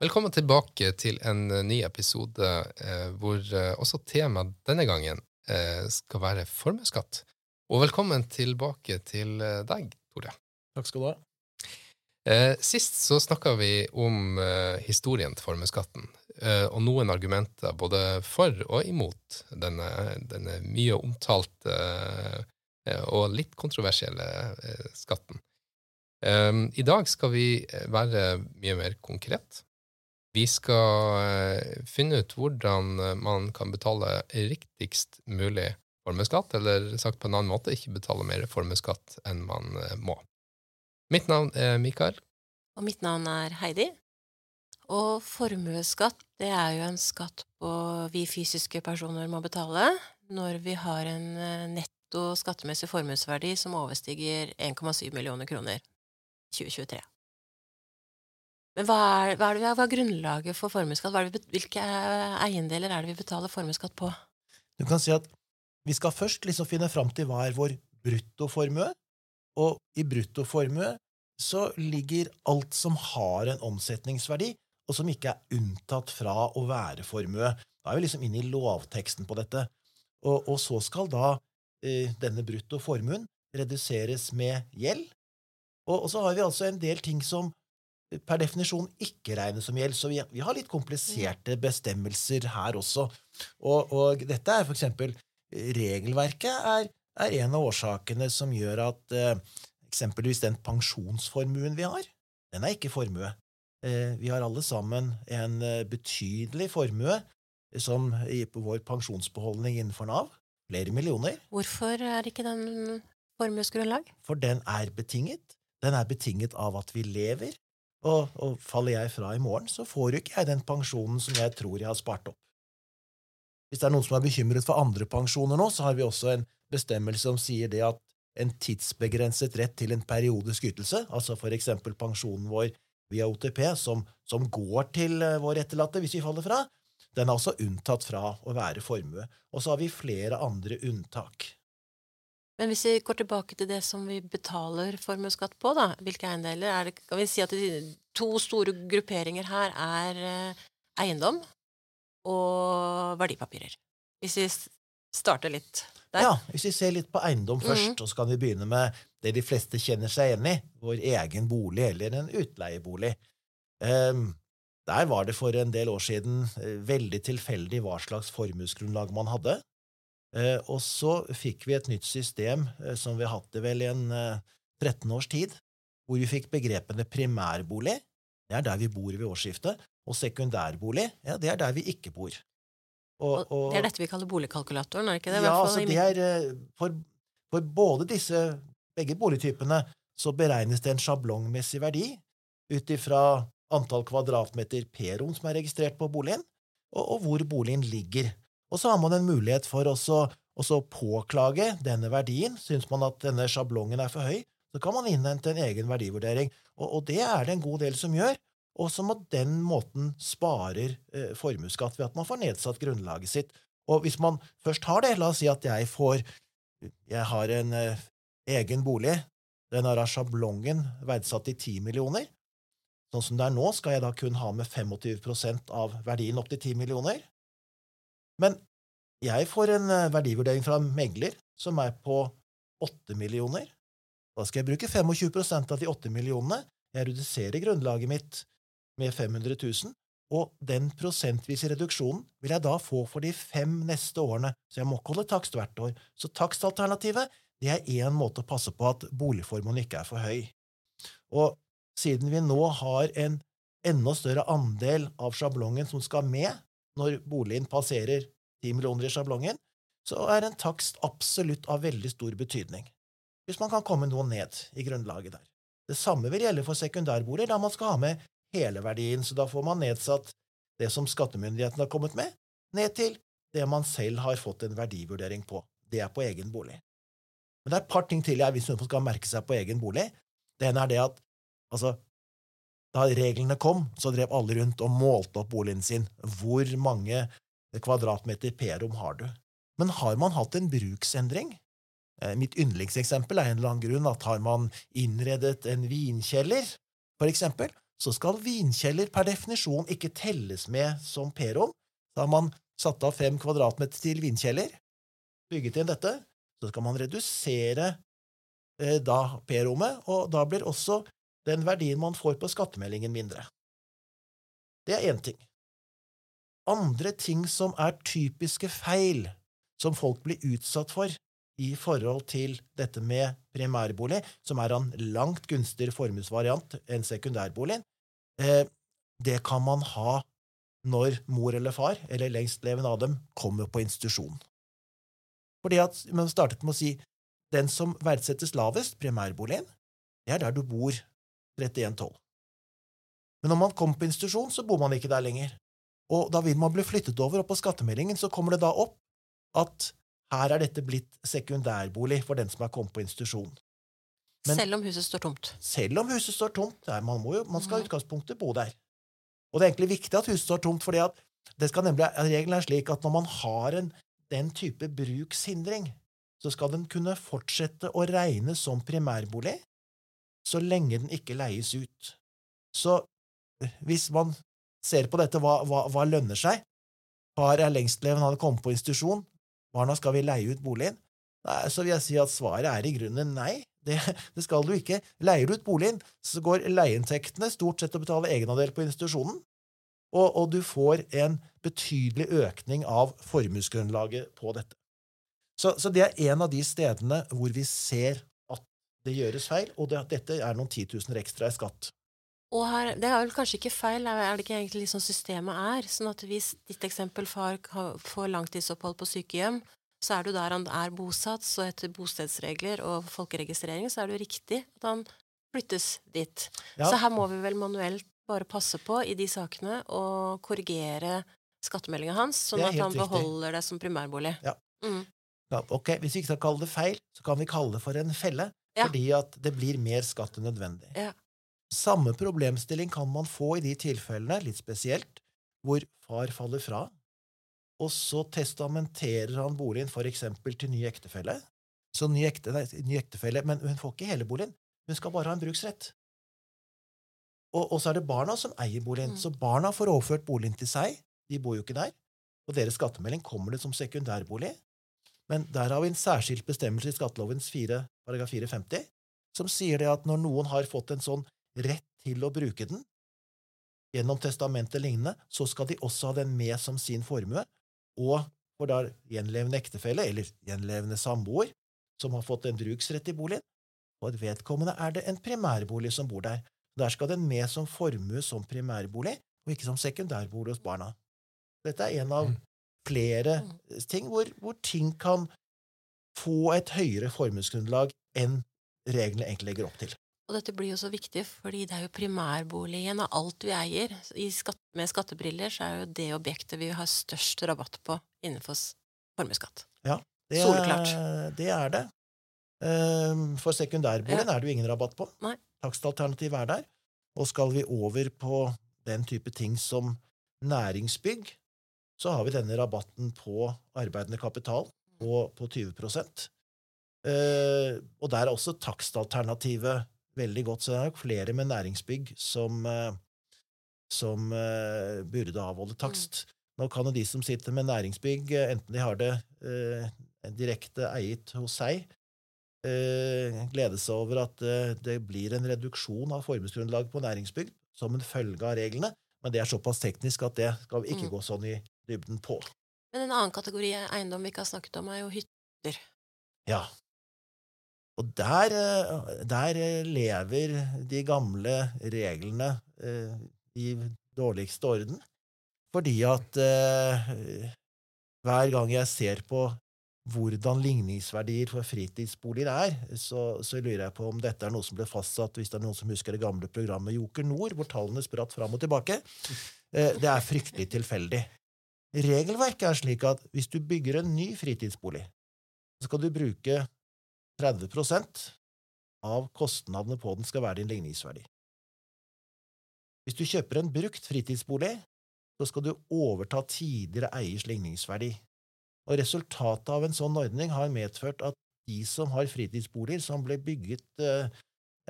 Velkommen tilbake til en eh, ny episode eh, hvor eh, også temaet denne gangen eh, skal være formuesskatt. Og velkommen tilbake til eh, deg, Tore. Takk skal du ha. Eh, sist så snakka vi om historien til formuesskatten, og noen argumenter både for og imot denne, denne mye omtalte og litt kontroversielle skatten. I dag skal vi være mye mer konkret. Vi skal eh, finne ut hvordan eh, man kan betale riktigst mulig formuesskatt, eller sagt på en annen måte, ikke betale mer formuesskatt enn man eh, må. Mitt navn er Mikael. Og mitt navn er Heidi. Og formuesskatt, det er jo en skatt på vi fysiske personer må betale når vi har en netto skattemessig formuesverdi som overstiger 1,7 millioner kroner i 2023. Men hva er, hva, er det, hva er, grunnlaget for formuesskatt? Hvilke eiendeler er det vi betaler formuesskatt på? Du kan si at vi skal først liksom finne fram til hva er vår bruttoformue, og i bruttoformue så ligger alt som har en omsetningsverdi, og som ikke er unntatt fra å være formue. Da er vi liksom inne i lovteksten på dette. Og, og så skal da eh, denne bruttoformuen reduseres med gjeld. Og, og, så har vi altså en del ting som per definisjon ikke regnes som gjeld. Så vi, vi har litt kompliserte bestemmelser her også. Og, og dette er for eksempel Regelverket er, er, en av årsakene som gjør at eh, eksempelvis den pensjonsformuen vi har, den er ikke formue. Eh, vi har alle sammen en eh, betydelig formue som på vår pensjonsbeholdning innenfor Nav. Flere millioner. Hvorfor er ikke den formuesgrunnlag? For den er betinget. Den er betinget av at vi lever, og, og, faller jeg fra i morgen, så får jo ikke jeg den pensjonen som jeg tror jeg har spart opp. Hvis det er noen som er bekymret for andre pensjoner nå, så har vi også en bestemmelse som sier det at en tidsbegrenset rett til en periodisk ytelse, altså for eksempel pensjonen vår via OTP, som, som går til eh, vår etterlatte hvis vi faller fra, den er altså unntatt fra å være formue. Og så har vi flere andre unntak. Men hvis vi går tilbake til det som vi betaler formuesskatt på, da, hvilke eiendeler er det, Kan vi si at de to store grupperinger her er eh, eiendom og verdipapirer? Hvis vi starter litt der. Ja, hvis vi ser litt på eiendom først, mm. så kan vi begynne med det de fleste kjenner seg igjen i, vår egen bolig eller en utleiebolig. Um, der var det for en del år siden eh, veldig tilfeldig hva slags formuesgrunnlag man hadde. Eh, og så fikk vi et nytt system eh, som vi har hatt det vel i en 13 eh, års tid, hvor vi fikk begrepene primærbolig, det er der vi bor ved årsskiftet, og sekundærbolig, ja, det er der vi ikke bor. Og, og, det er dette vi kaller boligkalkulatoren, er det ikke det? Ja, altså det er for, for både disse, begge boligtypene, så beregnes det en sjablongmessig verdi ut ifra antall kvadratmeter P-rom som er registrert på boligen, og, og hvor boligen ligger. Og så har man en mulighet for også å påklage denne verdien. Syns man at denne sjablongen er for høy, så kan man innhente en egen verdivurdering. Og, og det er det en god del som gjør, og som på den måten sparer eh, formuesskatt ved at man får nedsatt grunnlaget sitt. Og hvis man først har det, la oss si at jeg får Jeg har en eh, egen bolig. Den har sjablongen verdsatt til 10 millioner. Sånn som det er nå, skal jeg da kun ha med 25% av verdien opp til 10 millioner. Men jeg får en eh, verdivurdering fra megler som er på 8 millioner. Da skal jeg bruke 25% av de 8 millionene. Jeg reduserer grunnlaget mitt med 500 000, og den prosentvise reduksjonen vil jeg da få for de fem neste årene, så jeg må ikke holde takst hvert år. Så takstalternativet det er én måte å passe på at boligformuen ikke er for høy. Og siden vi nå har en enda større andel av sjablongen som skal med, når boligen passerer 10 millioner i sjablongen, så er en takst absolutt av veldig stor betydning, hvis man kan komme noe ned i grunnlaget der. Det samme vil gjelde for sekundærboliger, da man skal ha med hele verdien, så da får man nedsatt det som skattemyndighetene har kommet med, ned til det man selv har fått en verdivurdering på. Det er på egen bolig. Men det er et par ting til jeg hvis noen skal merke seg på egen bolig. Det ene er det at altså, da reglene kom, så drev alle rundt og målte opp boligen sin. Hvor mange kvadratmeter p-rom har du? Men har man hatt en bruksendring? Eh, mitt yndlingseksempel er en eller annen grunn at har man innredet en vinkjeller, for eksempel, så skal vinkjeller per definisjon ikke telles med som P-rom. Da har man satt av fem kvadratmeter til vinkjeller, bygget inn dette, så skal man redusere eh, da P-rommet, og da blir også den verdien man får på skattemeldingen, mindre. Det er én ting. Andre ting som er typiske feil, som folk blir utsatt for i forhold til dette med primærbolig, som er en langt gunstigere formuesvariant enn sekundærbolig, eh, det kan man ha når mor eller far, eller lengstlevende av dem, kommer på institusjon. Fordi at Man startet med å si den som verdsettes lavest, primærboligen, det er der du bor 3112. Men når man kommer på institusjon, så bor man ikke der lenger. Og da vil man bli flyttet over, og på skattemeldingen så kommer det da opp at her er dette blitt sekundærbolig for den som er kommet på institusjon. Men, selv om huset står tomt? Selv om huset står tomt. Man, jo, man skal i Mhm. utgangspunktet bo der. Og det er egentlig viktig at huset står tomt, fordi at det nemlig, regelen er slik at når man har en, den type brukshindring, så skal den kunne fortsette å regnes som primærbolig så lenge den ikke leies ut. Så hvis man ser på dette, hva, hva, hva lønner seg? Far er lengstlevende, han kommet på institusjon. Barna skal vi leie ut boligen? Nei, så vil jeg si at svaret er i grunnen nei. Det, det skal du ikke. Leier du ut boligen, så går leieinntektene stort sett til å betale egenandel på institusjonen, og, og du får en betydelig økning av formuesgrunnlaget på dette. Så, så det er en av de stedene hvor vi ser at det gjøres feil, og det, dette er noen titusener ekstra i skatt. Og her, det er vel kanskje ikke feil, er det ikke egentlig sånn systemet er? Sånn at hvis ditt eksempel far får langtidsopphold på sykehjem, så er du der han er bosatt, så etter bostedsregler og folkeregistrering så er det jo riktig at han flyttes dit. Ja. Så her må vi vel manuelt bare passe på i de sakene og korrigere skattemeldinga hans, sånn at han riktig. beholder det som primærbolig. Ja. Mm. Ja, ok, Hvis vi ikke skal kalle det feil, så kan vi kalle det for en felle, Ja. fordi at det blir mer skatt enn nødvendig. Ja. Samme problemstilling kan man få i de tilfellene, litt spesielt, hvor far faller fra, og så testamenterer han boligen for eksempel til ny ektefelle. Så ny, ekte, nei, ny ektefelle, men hun får ikke hele boligen, hun skal bare ha en bruksrett. Og, og så er det barna som eier boligen, Mm. så barna får overført boligen til seg, de bor jo ikke der, og deres skattemelding kommer det som sekundærbolig, men der har vi en særskilt bestemmelse i skattelovens 4, paragraf 450 som sier det at når noen har fått en sånn rett til å bruke den gjennom testamentet lignende, så skal de også ha den med som sin formue, og for da gjenlevende ektefelle eller gjenlevende samboer som har fått en bruksrett i boligen, og vedkommende er det en primærbolig som bor der. Der skal den med som formue som primærbolig, og ikke som sekundærbolig hos barna. Dette er en av Mm. flere ting hvor, hvor ting kan få et høyere formuesgrunnlag enn reglene egentlig legger opp til. Og dette blir jo så viktig, fordi det er jo primærboligen av alt vi eier. I skatt, med skattebriller så er jo det objektet vi har størst rabatt på innenfor formuesskatt. Det, Soleklart. Det er det. Ehm, For sekundærboligen er det jo ingen rabatt på. Nei. Takstalternativet er der. Og skal vi over på den type ting som næringsbygg, så har vi denne rabatten på arbeidende kapital på, på 20 Eh, Og der er også takstalternativet veldig godt, så det er nok flere med næringsbygg som, eh, som eh, burde avholde takst. Nå kan jo de som sitter med næringsbygg, eh, enten de har det eh, direkte eiet hos seg, eh, glede seg over at eh, det blir en reduksjon av formuesgrunnlaget på næringsbygg som en følge av reglene, men det er såpass teknisk at det skal vi ikke Mm. gå sånn i dybden på. Men en annen kategori eiendom vi ikke har snakket om, er jo hytter. Ja. Og der, eh, der lever de gamle reglene eh, i dårligste orden, fordi at eh, hver gang jeg ser på hvordan ligningsverdier for fritidsboliger er, så, så lurer jeg på om dette er noe som ble fastsatt, hvis det er noen som husker det gamle programmet Joker Nord, hvor tallene spratt fram og tilbake. Eh, Det er fryktelig tilfeldig. Regelverket er slik at hvis du bygger en ny fritidsbolig, så skal du bruke 30% av kostnadene på den skal være din ligningsverdi. Hvis du kjøper en brukt fritidsbolig, så skal du overta tidligere eiers ligningsverdi. Og resultatet av en sånn ordning har medført at de som har fritidsboliger som ble bygget, eh,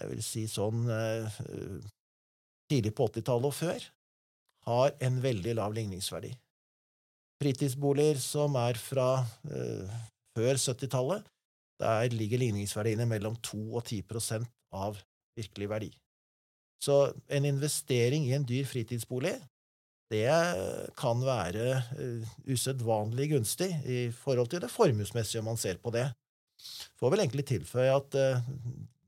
jeg vil si sånn eh, tidlig på 80-tallet og før, har en veldig lav ligningsverdi. Fritidsboliger som er fra eh, før 70-tallet, der ligger ligningsverdiene mellom 2 og 10 prosent av virkelig verdi. Så en investering i en dyr fritidsbolig det kan være uh, usedvanlig gunstig i forhold til det formuesmessige, om man ser på det. Får vel egentlig tilføye at uh,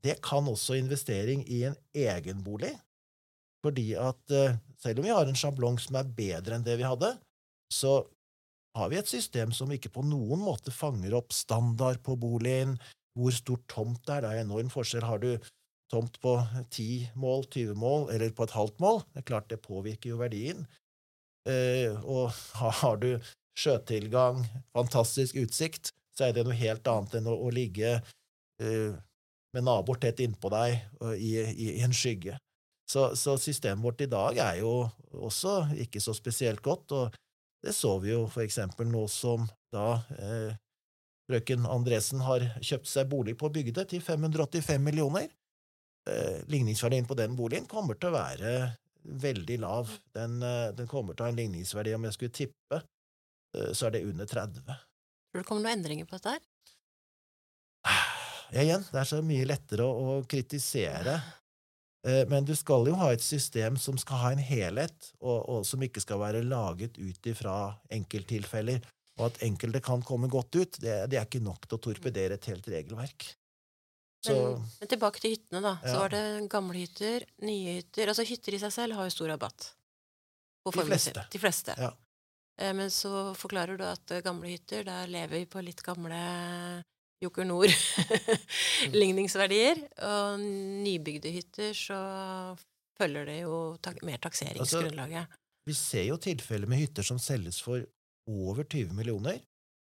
det kan også investering i en egen bolig, fordi at uh, selv om vi har en sjablong som er bedre enn det vi hadde, så har vi et system som ikke på noen måte fanger opp standard på boligen, hvor stort tomt det er. Det er enorm forskjell. Har du tomt på 10 mål, 20 mål, eller på et halvt mål, det er klart det påvirker jo verdien. Eh, og har du sjøtilgang, fantastisk utsikt, så er det noe helt annet enn å, ligge eh, med naboer tett innpå deg i, en skygge. Så, systemet vårt i dag er jo også ikke så spesielt godt, og det så vi jo for eksempel nå som da eh, frøken Andresen har kjøpt seg bolig på Bygde til 585 millioner. Eh, ligningsverdien på den boligen kommer til å være veldig lav. Den, eh, den, kommer til å ha en ligningsverdi, om jeg skulle tippe, eh, så er det under 30. Tror du det kommer noen endringer på dette her? Ja, igjen, det er så mye lettere å, å kritisere. Eh, men du skal jo ha et system som skal ha en helhet, og, og som ikke skal være laget ut ifra enkelttilfeller. Og at enkelte kan komme godt ut, det, det er ikke nok til å torpedere et helt regelverk. Men, men, tilbake til hyttene, da. Ja. Så var det gamle hytter, nye hytter Altså hytter i seg selv har jo stor rabatt. De fleste. De fleste. Ja. Eh, men så forklarer du at eh, gamle hytter, der lever vi på litt gamle Joker Nord-ligningsverdier. Og nybygde hytter så følger det jo tak mer takseringsgrunnlaget. Altså, vi ser jo tilfeller med hytter som selges for over 20 millioner,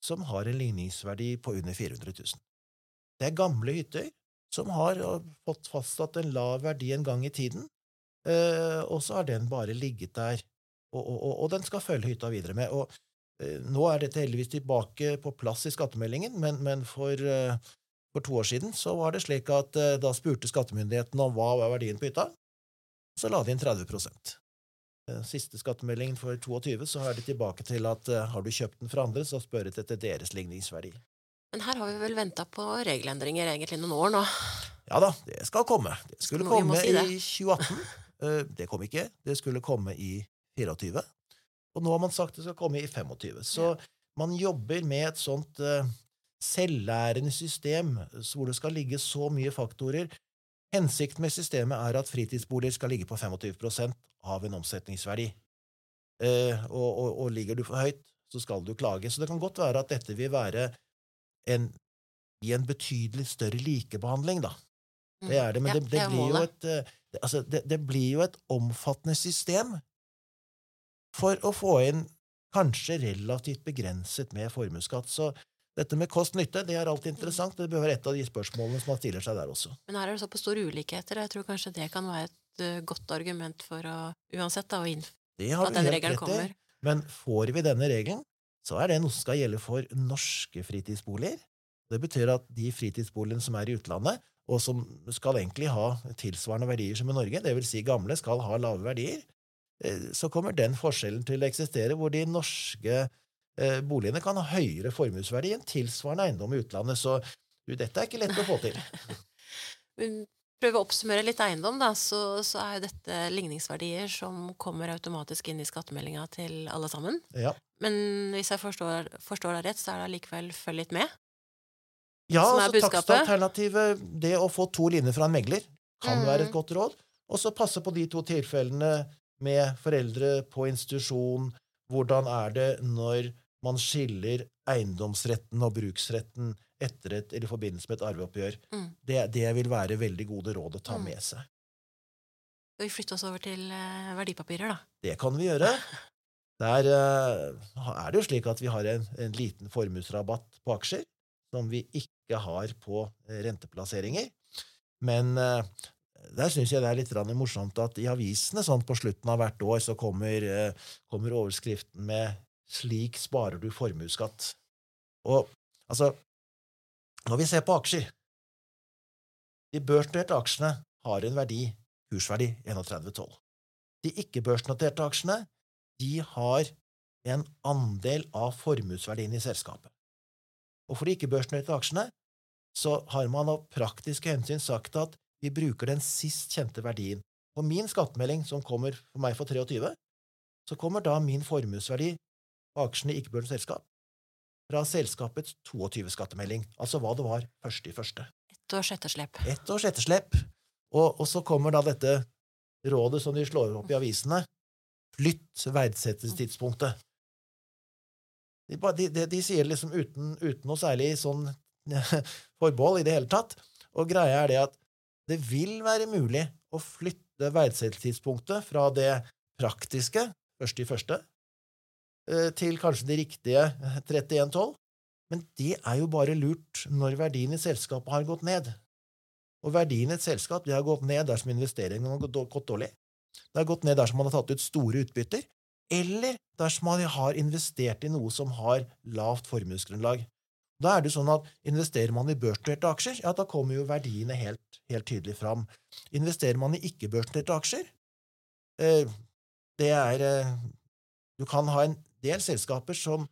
som har en ligningsverdi på under 400 000. Det er gamle hytter som har fått fastsatt en lav verdi en gang i tiden, eh, og så har den bare ligget der, og, og, og den skal følge hytta videre med. Og eh, nå er dette heldigvis tilbake på plass i skattemeldingen, men, men for, eh, for, to år siden så var det slik at da spurte skattemyndighetene om hva var verdien på hytta, så la de inn 30% Siste skattemeldingen for 22 så er det tilbake til at har du kjøpt den fra andre, så spør de etter deres ligningsverdi. Men her har vi vel venta på regelendringer egentlig noen år nå? Ja da, det skal komme. Det skulle komme si det. i 2018. Eh, det kom ikke. Det skulle komme i 24. Og nå har man sagt det skal komme i 25. Så man jobber med et sånt uh, selvlærende system hvor det skal ligge så mye faktorer. Hensikten med systemet er at fritidsboliger skal ligge på 25% av en omsetningsverdi. Uh, og, og, og ligger du for høyt, så skal du klage. Så det kan godt være at dette vil være en, i en betydelig større likebehandling, da. Det mm. er det, men det, det, blir jo et, eh, altså, det, det, blir jo et omfattende system for å få inn kanskje relativt begrenset med formuesskatt. Så dette med kost-nytte det er alltid interessant. Det bør være et av de spørsmålene som man stiller seg der også. Men her er det såpass store ulikheter. Jeg tror kanskje det kan være et uh, godt argument for å uansett da, å innføre at den regelen kommer. Men får vi denne regelen, så er det noe som skal gjelde for norske fritidsboliger. Det betyr at de fritidsboligene som er i utlandet, og som skal egentlig ha tilsvarende verdier som i Norge, det vil si gamle, skal ha lave verdier, eh, så kommer den forskjellen til å eksistere, hvor de norske eh, boligene kan ha høyere formuesverdi enn tilsvarende eiendom i utlandet. Så dette er ikke lett å få til. prøve å oppsummere litt eiendom, da, så, så, er jo dette ligningsverdier som kommer automatisk inn i skattemeldinga til alle sammen. Ja. Men hvis jeg forstår, forstår deg rett, så er det allikevel følg litt med? Ja, altså takstalternativet, det å få to linjer fra en megler, kan mm. være et godt råd. Og så passe på de to tilfellene med foreldre på institusjon. Hvordan er det når man skiller eiendomsretten og bruksretten etter et, eller i forbindelse med et arveoppgjør. Mm. Det, det, vil være veldig gode råd å ta mm. med seg. Skal vi flytte oss over til uh, verdipapirer, da? Det kan vi gjøre. Der uh, er det jo slik at vi har en, en liten formuesrabatt på aksjer, som vi ikke har på uh, renteplasseringer. Men der syns jeg det er litt morsomt at i avisene sånn på slutten av hvert år så kommer, kommer overskriften med 'Slik sparer du formuesskatt'. Og altså, når vi ser på aksjer De børsnoterte aksjene har en verdi, kursverdi 31,12. De ikke-børsnoterte aksjene de har en andel av formuesverdien i selskapet. Og for de ikke-børsnoterte aksjene så har man av praktiske hensyn sagt at vi bruker den sist kjente verdien. På min skattemelding, som kommer for meg for 23, så kommer da min formuesverdi på aksjene i ikke-børsnotert selskap fra selskapets 22-skattemelding, altså hva det var første i første. Ett års etterslep. Ett års etterslep. Og, og så kommer da dette rådet som de slår opp i avisene. Flytt verdsettelsestidspunktet. De, de, de, sier det liksom uten, uten noe særlig sånn forbehold i det hele tatt. Og greia er det at det vil være mulig å flytte verdsettelsestidspunktet fra det praktiske, først i første, eh, til kanskje det riktige eh, 3112. Men det er jo bare lurt når verdien i selskapet har gått ned. Og verdien i et selskap har gått ned dersom investeringen har gått dårlig. Det har gått ned dersom man har tatt ut store utbytter, eller dersom man har investert i noe som har lavt formuesgrunnlag. Da er det sånn at Investerer man i børsnoterte aksjer, ja, da kommer jo verdiene helt, helt tydelig fram. Investerer man i ikke-børsnoterte aksjer, eh, det er eh, Du kan ha en del selskaper som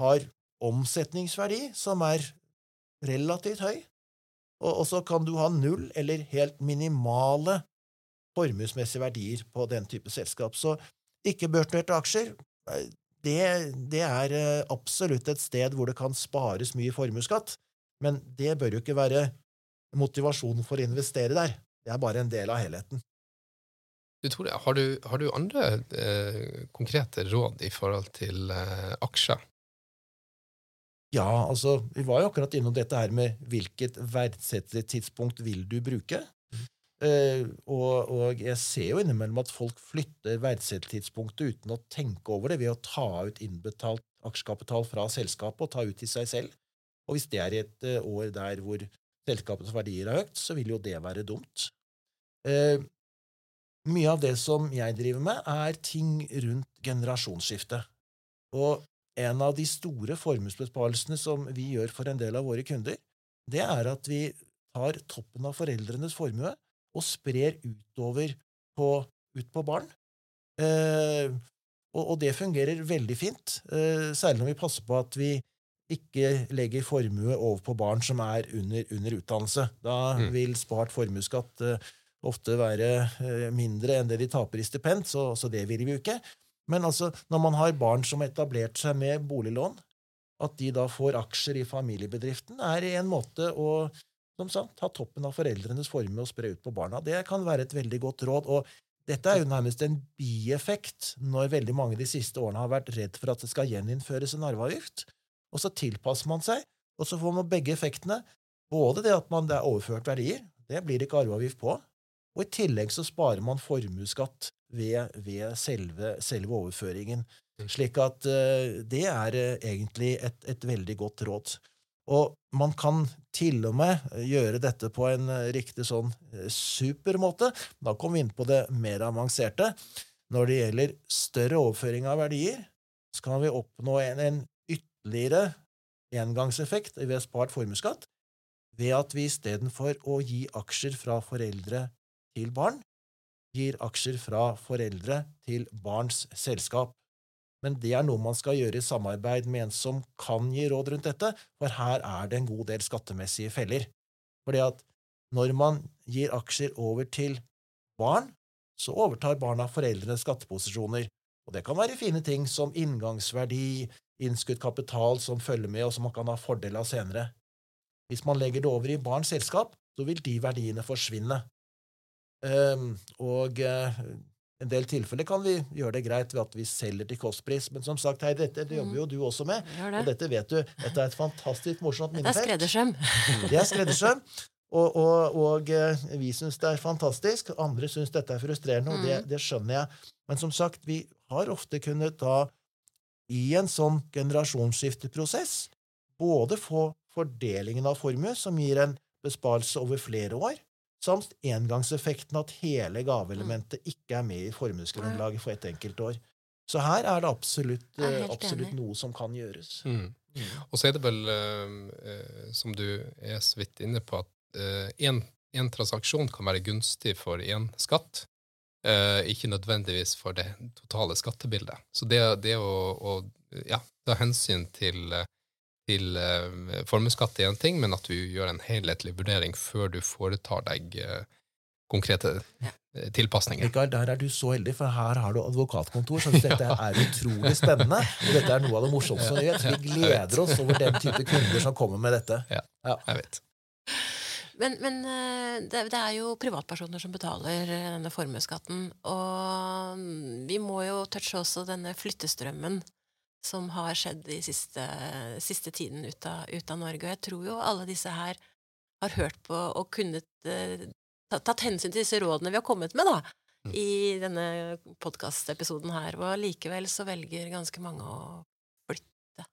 har omsetningsverdi som er relativt høy, og, så kan du ha null eller helt minimale formuesmessige verdier på den type selskap. Så ikke-børsnoterte aksjer eh, det, det er eh, absolutt et sted hvor det kan spares mye formuesskatt, men det bør jo ikke være motivasjonen for å investere der. Det er bare en del av helheten. Du, Tore, har du, har du andre eh, konkrete råd i forhold til eh, aksjer? Ja, altså, vi var jo akkurat innom dette her med hvilket verdsettelsestidspunkt vil du bruke. Eh, og, og jeg ser jo innimellom at folk flytter verdsettelsestidspunktet uten å tenke over det, ved å ta ut innbetalt aksjekapital fra selskapet og ta ut til seg selv. Og hvis det er et uh, år der hvor selskapets verdier er høyt, så vil jo det være dumt. Uh, mye av det som jeg driver med, er ting rundt generasjonsskifte. Og en av de store formuesbesparelsene som vi gjør for en del av våre kunder, det er at vi tar toppen av foreldrenes formue og sprer utover på, ut på barn. Eh, og, og det fungerer veldig fint, eh, særlig når vi passer på at vi ikke legger formue over på barn som er under, under utdannelse. Da Mm. vil spart formuesskatt eh, ofte være eh, mindre enn det de taper i stipend, så, så det vil vi jo ikke. Men altså, når man har barn som har etablert seg med boliglån, at de da får aksjer i familiebedriften, er en måte å som sagt, ta toppen av foreldrenes formue og spre ut på barna. Det kan være et veldig godt råd. og dette er jo nærmest en bieffekt når veldig mange de siste årene har vært redd for at det skal gjeninnføres en arveavgift. Og så tilpasser man seg, og så får man begge effektene. Både det at man det er overført verdier, det blir det ikke arveavgift på, og i tillegg så sparer man formuesskatt ved, ved selve, selve overføringen. Mm. Slik at uh, det er uh, egentlig et, et veldig godt råd. Og man kan til og med gjøre dette på en eh, riktig sånn eh, super måte. Da kommer vi inn på det mer avanserte. Når det gjelder større overføring av verdier, så kan vi oppnå en, en ytterligere engangseffekt ved spart formuesskatt ved at vi istedenfor å gi aksjer fra foreldre til barn, gir aksjer fra foreldre til barns selskap. Men det er noe man skal gjøre i samarbeid med en som kan gi råd rundt dette, for her er det en god del skattemessige feller. Fordi at når man gir aksjer over til barn, så overtar barna foreldrenes skatteposisjoner. Og det kan være fine ting som inngangsverdi, innskutt kapital som følger med, og som man kan ha fordel av senere. Hvis man legger det over i barns selskap, så vil de verdiene forsvinne. Ehm, og eh, en del tilfeller kan vi gjøre det greit ved at vi selger til kostpris, men som sagt, hei, dette det jobber jo du også med, Det. og dette vet du. Dette er et fantastisk morsomt Det er minnefelt. skreddersøm. Det er skreddersøm. Og, og, og eh, vi syns det er fantastisk, andre syns dette er frustrerende, og det, Mm. det skjønner jeg. Men som sagt, vi har ofte kunnet da, i en sånn generasjonsskifteprosess, både få fordelingen av formue, som gir en besparelse over flere år, samt engangseffekten at hele gaveelementet ikke er med i formuesgrunnlaget for ett enkelt år. Så her er det absolutt, er eh, absolutt noe som kan gjøres. Mm. Mm. Og så er det vel, eh, eh, som du er så vidt inne på, at én transaksjon kan være gunstig for én skatt, eh, ikke nødvendigvis for det totale skattebildet. Så det, det å, å ja, ta hensyn til, til uh, formuesskatt er én ting, men at du gjør en helhetlig vurdering før du foretar deg uh, konkrete ja. tilpasninger. Rikard, der er du så heldig, for her har du advokatkontor, så dette er utrolig spennende. Og dette er noe av det morsomste vi vet. Vi gleder oss over den type kunder som kommer med dette. Ja, jeg vet. Men, men det, det, er jo privatpersoner som betaler denne formuesskatten. Og vi må jo touche også denne flyttestrømmen som har skjedd de siste, siste tiden ut av, ut av, Norge. Og jeg tror jo alle disse her har hørt på og kunnet uh, tatt hensyn til disse rådene vi har kommet med, da, mm. i denne podkastepisoden her. Og likevel så velger ganske mange å flytte.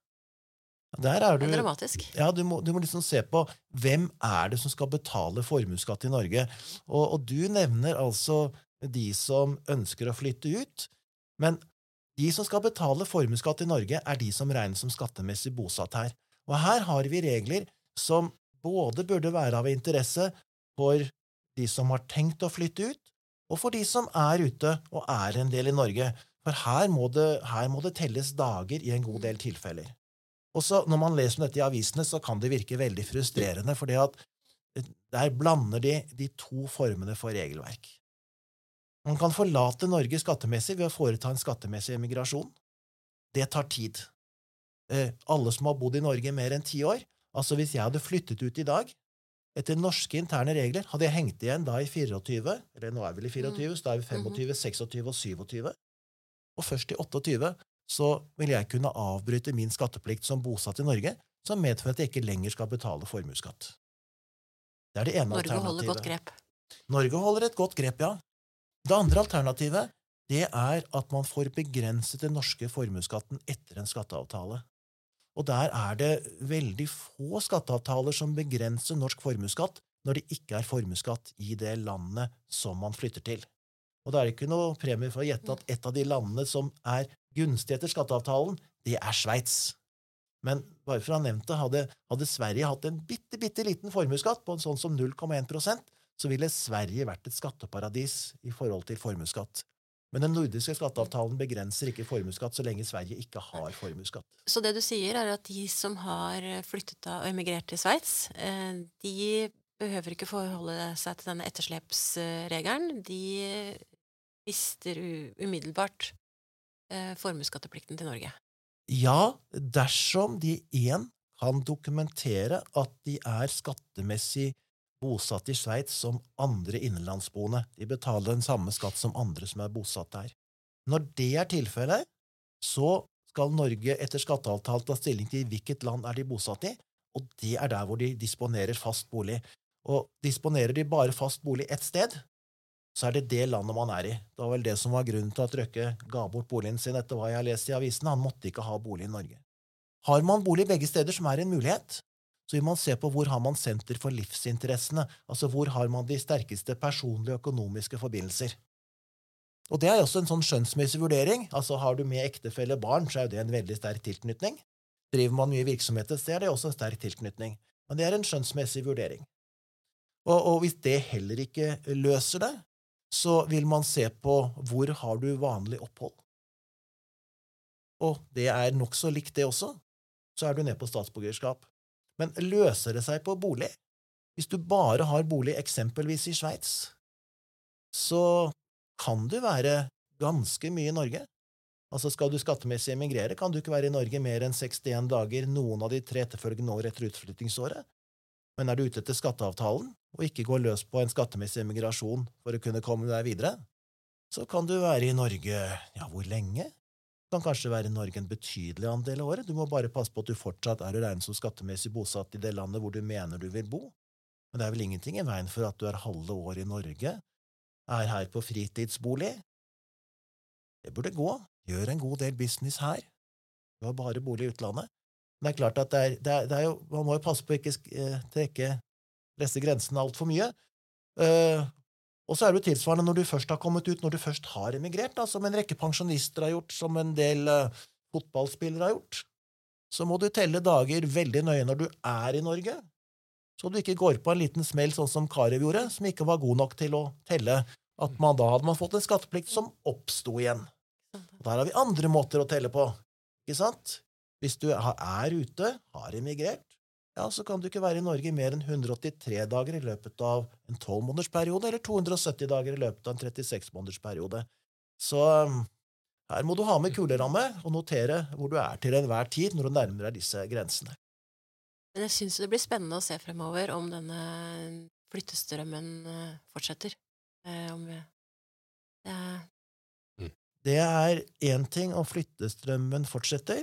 Der er du, det er dramatisk. Ja, du må, du må, liksom se på hvem er det som skal betale formuesskatt i Norge. Og, og du nevner altså de som ønsker å flytte ut. Men de som skal betale formuesskatt i Norge, er de som regnes som skattemessig bosatt her. Og her har vi regler som både burde være av interesse for de som har tenkt å flytte ut, og for de som er ute og er en del i Norge, for her må det, her må det telles dager i en god del tilfeller. Også Når man leser om dette i avisene, så kan det virke veldig frustrerende, for der blander de de to formene for regelverk. Man kan forlate Norge skattemessig ved å foreta en skattemessig emigrasjon. Det tar tid. Eh, alle som har bodd i Norge mer enn ti år Altså, hvis jeg hadde flyttet ut i dag, etter norske interne regler, hadde jeg hengt igjen da i 24, eller nå er vi vel i 24, så da er vi 25, 26 og 27, og først i 28 så vil jeg kunne avbryte min skatteplikt som bosatt i Norge, som medfører at jeg ikke lenger skal betale formuesskatt. Det er det ene Norge alternativet. Norge holder godt grep. Norge holder et godt grep, ja. Det andre alternativet det er at man får begrenset den norske formuesskatten etter en skatteavtale. Og der er det veldig få skatteavtaler som begrenser norsk formuesskatt når det ikke er formuesskatt i det landet som man flytter til. Og da er det ikke noe premie for å gjette at et av de landene som er gunstig etter skatteavtalen, det er Sveits. Men bare for å ha nevnt det, hadde, hadde Sverige hatt en bitte, bitte liten formuesskatt på en sånn som 0,1 så ville Sverige vært et skatteparadis i forhold til formuesskatt. Men den nordiske skatteavtalen begrenser ikke formuesskatt så lenge Sverige ikke har formuesskatt. Så det du sier, er at de som har flyttet og emigrert til Sveits, eh, de behøver ikke forholde seg til denne etterslepsregelen. De mister umiddelbart eh, formuesskatteplikten til Norge. Ja, dersom de én kan dokumentere at de er skattemessig bosatt i Sveits som andre innenlandsboende. De betaler den samme skatt som andre som er bosatt der. Når det er tilfellet, så skal Norge etter skatteavtale ta stilling til hvilket land er de bosatt i, og det er der hvor de disponerer fast bolig. Og disponerer de bare fast bolig ett sted, så er det det landet man er i. Det var vel det som var grunnen til at Røkke ga bort boligen sin etter hva jeg har lest i avisen. Han måtte ikke ha bolig i Norge. Har man bolig begge steder, som er en mulighet, så vil man se på hvor har man senter for livsinteressene, altså hvor har man de sterkeste personlige og økonomiske forbindelser. Og det er også en sånn skjønnsmessig vurdering. altså Har du med ektefelle barn, så er jo det en veldig sterk tilknytning. Driver man mye virksomhet så er det også en sterk tilknytning. Men det er en skjønnsmessig vurdering. Og, og hvis det heller ikke løser det, så vil man se på hvor har du vanlig opphold. Og det er nokså likt, det også. Så er du nede på statsborgerskap. Men løser det seg på bolig? Hvis du bare har bolig eksempelvis i Sveits, så kan du være ganske mye i Norge. Altså Skal du skattemessig emigrere, kan du ikke være i Norge mer enn 61 dager noen av de tre etterfølgende år etter utflyttingsåret. Men er du ute etter skatteavtalen og ikke går løs på en skattemessig emigrasjon for å kunne komme deg videre, så kan du være i Norge ja, hvor lenge? Kan kanskje være i Norge en betydelig andel av året. Du må bare passe på at du fortsatt er å regne som skattemessig bosatt i det landet hvor du mener du vil bo. Men det er vel ingenting i veien for at du er halve året i Norge, er her på fritidsbolig. Det burde gå. Gjør en god del business her. Du har bare bolig i utlandet. Men det er klart at det er, det er, det er jo, man må jo passe på å ikke eh, trekke disse grensene altfor mye. Uh, og så er det jo tilsvarende når du først har kommet ut, når du først har emigrert, da, som en rekke pensjonister har gjort, som en del uh, fotballspillere har gjort, så må du telle dager veldig nøye når du er i Norge, så du ikke går på en liten smell sånn som Karev gjorde, som ikke var god nok til å telle At man da hadde man fått en skatteplikt som oppsto igjen. Og Der har vi andre måter å telle på. Ikke sant? Hvis du er ute, har emigrert, ja, så kan du ikke være i Norge mer enn 183 dager i løpet av en 12-månedersperiode, eller 270 dager i løpet av en 36-månedersperiode. Så um, her må du ha med kuleramme og notere hvor du er til enhver tid når du nærmer deg disse grensene. Men jeg syns det blir spennende å se fremover om denne flyttestrømmen eh, fortsetter. Eh, om vi det mm. det er én ting om flyttestrømmen fortsetter,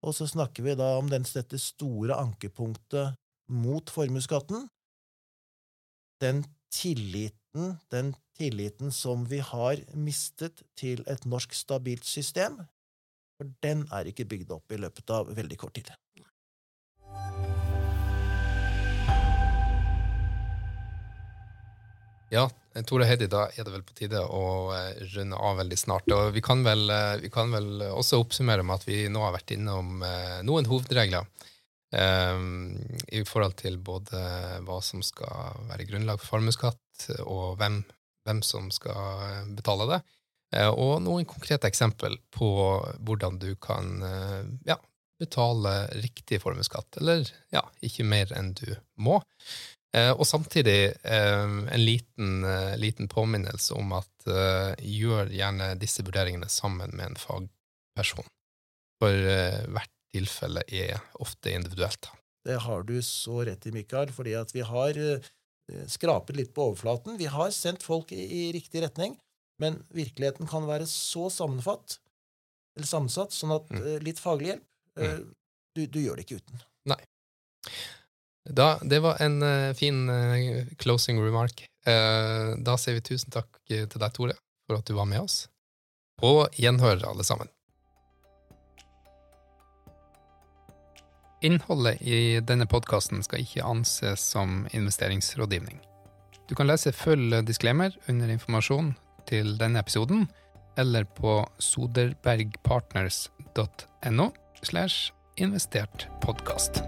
og så snakker vi da om dette store ankepunktet mot formuesskatten. Den tilliten, den tilliten som vi har mistet til et norsk stabilt system, for den er ikke bygd opp i løpet av veldig kort tid. Ja, Tore Heidi, da er det vel på tide å eh, runde av veldig snart. Og vi kan, vel, eh, vi kan vel også oppsummere med at vi nå har vært innom eh, noen hovedregler um, i forhold til både hva som skal være grunnlag for formuesskatt, og hvem, hvem, som skal betale det. Og noen konkrete eksempel på hvordan du kan ja, betale riktig formuesskatt, eller ja, ikke mer enn du må. Eh, og samtidig eh, en liten, eh, liten, påminnelse om at gjør gjerne disse vurderingene sammen med en fagperson. For hvert tilfelle er ofte individuelt. Det har du så rett i, Mikael, fordi at vi har skrapet litt på overflaten. Vi har sendt folk i, i riktig retning, men virkeligheten kan være så sammenfatt, eller sammensatt, sånn at mm. litt faglig hjelp mm. du, du gjør det ikke uten. Da, det var en uh, fin uh, closing remark. Uh, da sier vi tusen takk til deg, Tore, for at du var med oss. Og gjenhør, alle sammen. Innholdet i denne podkasten skal ikke anses som investeringsrådgivning. Du kan lese full disclaimer under informasjon til denne episoden, eller på soderbergpartners.no slash investert podkast.